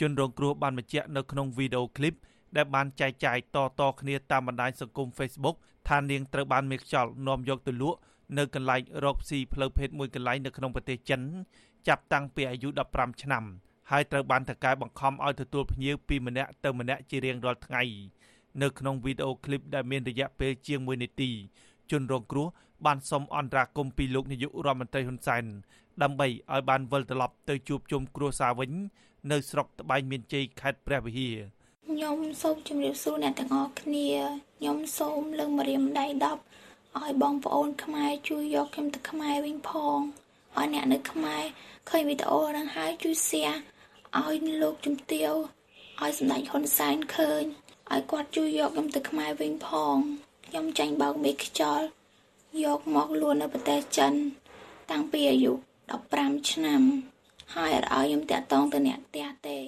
ជនរងគ្រោះបានបញ្ជាក់នៅក្នុងវីដេអូឃ្លីបដែលបានចែកចាយតៗគ្នាតាមបណ្ដាញសង្គម Facebook ថានាងត្រូវបានមេខ្យល់នាំយកទៅលក់នៅកន្លែងរកស៊ីផ្លូវភេទមួយកន្លែងនៅក្នុងប្រទេសចិនចាប់តាំងពីអាយុ15ឆ្នាំហើយត្រូវបានតកែបង្ខំឲ្យទទួលភ្ញៀវពីម្នាក់ទៅម្នាក់ជារៀងរាល់ថ្ងៃនៅក្នុងវីដេអូឃ្លីបដែលមានរយៈពេលជាង1នាទីជនរងគ្រោះ បានសុំអន្តរាគមន៍ពីលោកនាយករដ្ឋមន្ត្រីហ៊ុនសែនដើម្បីឲ្យបានវិលត្រឡប់ទៅជួបជុំគ្រួសារវិញ នៅស្រុកត្បែងមានជ័យខេត្តព្រះវិហារខ្ញុំសូមជម្រាបសួរអ្នកទាំងអស់គ្នាខ្ញុំសូមលើកម្រាមដៃ10ឲ្យបងប្អូនខ្មែរជួយយកខ្ញុំទៅខ្មែរវិញផងឲ្យអ្នកនៅខ្មែរឃើញវីដេអូហ្នឹងហើយជួយ share ឲ្យលោកជំទាវឲ្យសម្ដេចហ៊ុនសែនឃើញឲ្យគាត់ជួយយកខ្ញុំទៅខ្មែរវិញផងខ្ញុំចាញ់បោកមេខ្យល់ យកមកលួននៅប្រទេសចិន តាំងពីអាយុ15ឆ្នាំ ហើយអត់ឲ្យខ្ញុំតាក់ទងទៅអ្នកផ្ទះទេ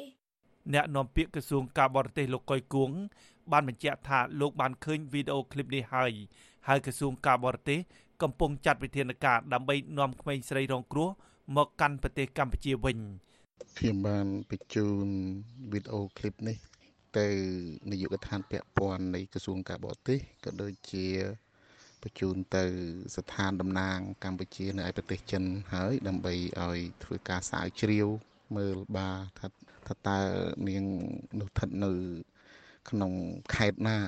អ្នកនាំពាក្យក្រសួងការបរទេសលោកកុយគួង បានបញ្ជាក់ថាលោកបានឃើញវីដេអូឃ្លីបនេះហើយហើយក្រសួងការបរទេសកំពុងចាត់វិធានការដើម្បីនាំក្មេងស្រីរងគ្រោះមកកាន់ប្រទេសកម្ពុជាវិញខ្ញុំបានបញ្ជូនវីដេអូឃ្លីបនេះ ទៅនាយកដ្ឋានពាក់ព័ន្ធនៃក្រសួងការបរទេសក៏ដូចជា បញ្ជូនទៅស្ថានតំណាងកម្ពុជានៅឯប្រទេសចិនហើយដើម្បីឲ្យធ្វើការស្រាវជ្រាវមើលបាថាថាតើនាងនោះស្ថិតនៅ ក្នុងខេត្តណា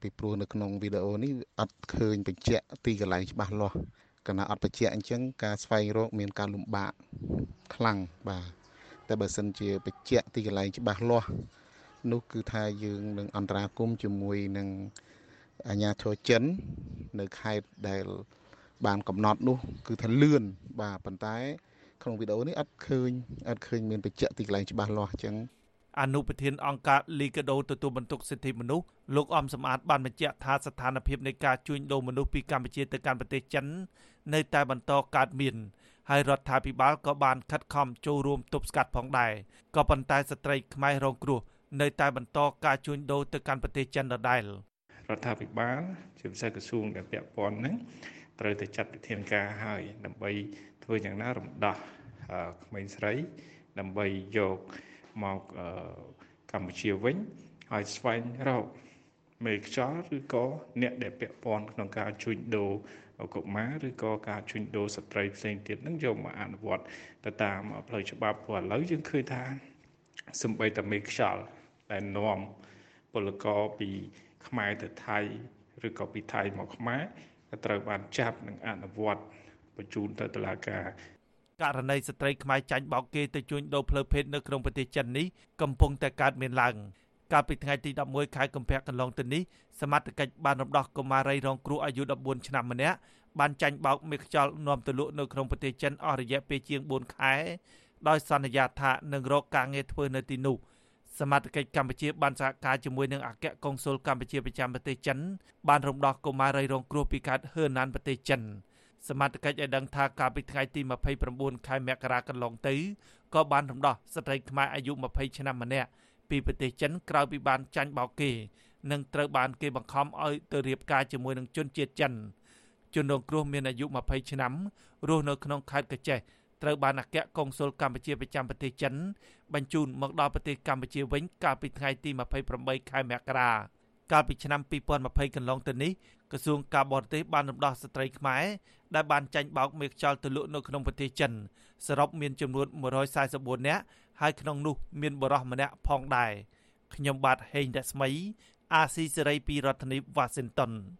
ពីព្រោះនៅក្នុងវីដេអូនេះអត់ឃើញបញ្ជាក់ទីកន្លែងច្បាស់លាស់កាលណាអត់បញ្ជាក់អញ្ចឹងការស្វែងរកមានការលំបាកខ្លាំងបាទតែបើសិនជាបញ្ជាក់ទីកន្លែងច្បាស់លាស់នោះគឺថាយើងនឹងអន្តរាគមជាមួយនឹង អាជ្ញាធរចិន នៅខេត្តដែល បានកំណត់នោះ គឺថាលឿនបាទប៉ុន្តែ ក្នុងវីដេអូនេះអត់ឃើញអត់ឃើញមានបញ្ជាក់ទីកន្លែងច្បាស់លាស់អញ្ចឹងអនុប្រធានអង្គការលីកាដូទទួលបន្ទុកសិទ្ធិមនុស្សលោកអំសំអាតបានបញ្ជាក់ថាស្ថានភាពនៃការជួញដូរមនុស្សពីកម្ពុជាទៅកាន់ប្រទេសចិន នៅតែបន្តកើតមានហើយរដ្ឋាភិបាលក៏បានខិតខំចូលរួមទប់ស្កាត់ផងដែរក៏ប៉ុន្តែស្ត្រីខ្មែររងគ្រោះនៅតែបន្តការជួញដូរទៅកាន់ប្រទេសចិនដដែល រដ្ឋាភិបាលជាពិសេសក្រសួងដែលពាក់ព័ន្ធហ្នឹងត្រូវតែចាត់វិធានការឲ្យដើម្បីធ្វើយ៉ាងណារំដោះក្មេងស្រី ដើម្បីយកមកកម្ពុជាវិញហើយស្វែងរកមេខ្យល់ឬក៏អ្នកដែលពាក់ព័ន្ធក្នុងការជួញដូរកុមារឬក៏ការជួញដូរស្ត្រីផ្សេងទៀតនឹងយកមកអនុវត្តទៅតាមផ្លូវច្បាប់ព្រោះឥឡូវយើងឃើញថាសំបីតែមេខ្យល់ដែលនាំពលករពី ខ្មែរទៅថៃឬក៏ពីថៃមកខ្មែរក៏ត្រូវបានចាប់និងអនុវត្តបញ្ជូនទៅតុលាការករណីស្ត្រីខ្មែរចាញ់បោកគេទៅជួញដូរផ្លូវភេទនៅក្នុងប្រទេសចិននេះកំពុងតែកើតមានឡើងកាលពីថ្ងៃទី11ខែកុម្ភៈកន្លងទៅនេះសមត្ថកិច្ចបានរំដោះកុមារីរងគ្រោះអាយុ14ឆ្នាំម្នាក់បានចាញ់បោកមេខ្យល់នាំទៅលក់នៅក្នុងប្រទេសចិនអស់រយៈពេលជាង4ខែដោយសន្យាថានឹងរកការងារធ្វើនៅទីនោះ សមត្ថកិច្ចកម្ពុជាបានសហការជាមួយនឹងអគ្គកុងស៊ុលកម្ពុជាប្រចាំប្រទេសចិនបានរំដោះកុមារីរងគ្រោះពីកើតហឺណានប្រទេសចិនសមត្ថកិច្ចឲ្យដឹងថាកាលពីថ្ងៃទី29ខែមករាកន្លងទៅក៏បានរំដោះស្ត្រីខ្មែរអាយុ20ឆ្នាំម្នាក់ពីប្រទេសចិនក្រោយពីបានចាញ់បោកគេនិងត្រូវបានគេបង្ខំឲ្យទៅរៀបការជាមួយនឹងជនជាតិចិនជនរងគ្រោះមានអាយុ20ឆ្នាំរស់នៅក្នុងខេត្តកញ្ចេះ ត្រូវបានអគ្គកុងស៊ុលកម្ពុជាប្រចាំប្រទេសចិនបញ្ជូនមកដល់ប្រទេសកម្ពុជាវិញកាលពីថ្ងៃទី28ខែមករាកាលពីឆ្នាំ2020កន្លងទៅនេះក្រសួងការបរទេសបានរំដោះស្ត្រីខ្មែរដែលបានចាញ់បោកមេខ្យល់ទៅលក់នៅក្នុងប្រទេសចិនសរុបមានចំនួន144នាក់ហើយក្នុងនោះមានបរិះម្នាក់ផងដែរខ្ញុំបាទហេងរស្មី អាស៊ីសេរីពីរដ្ឋធានី Washington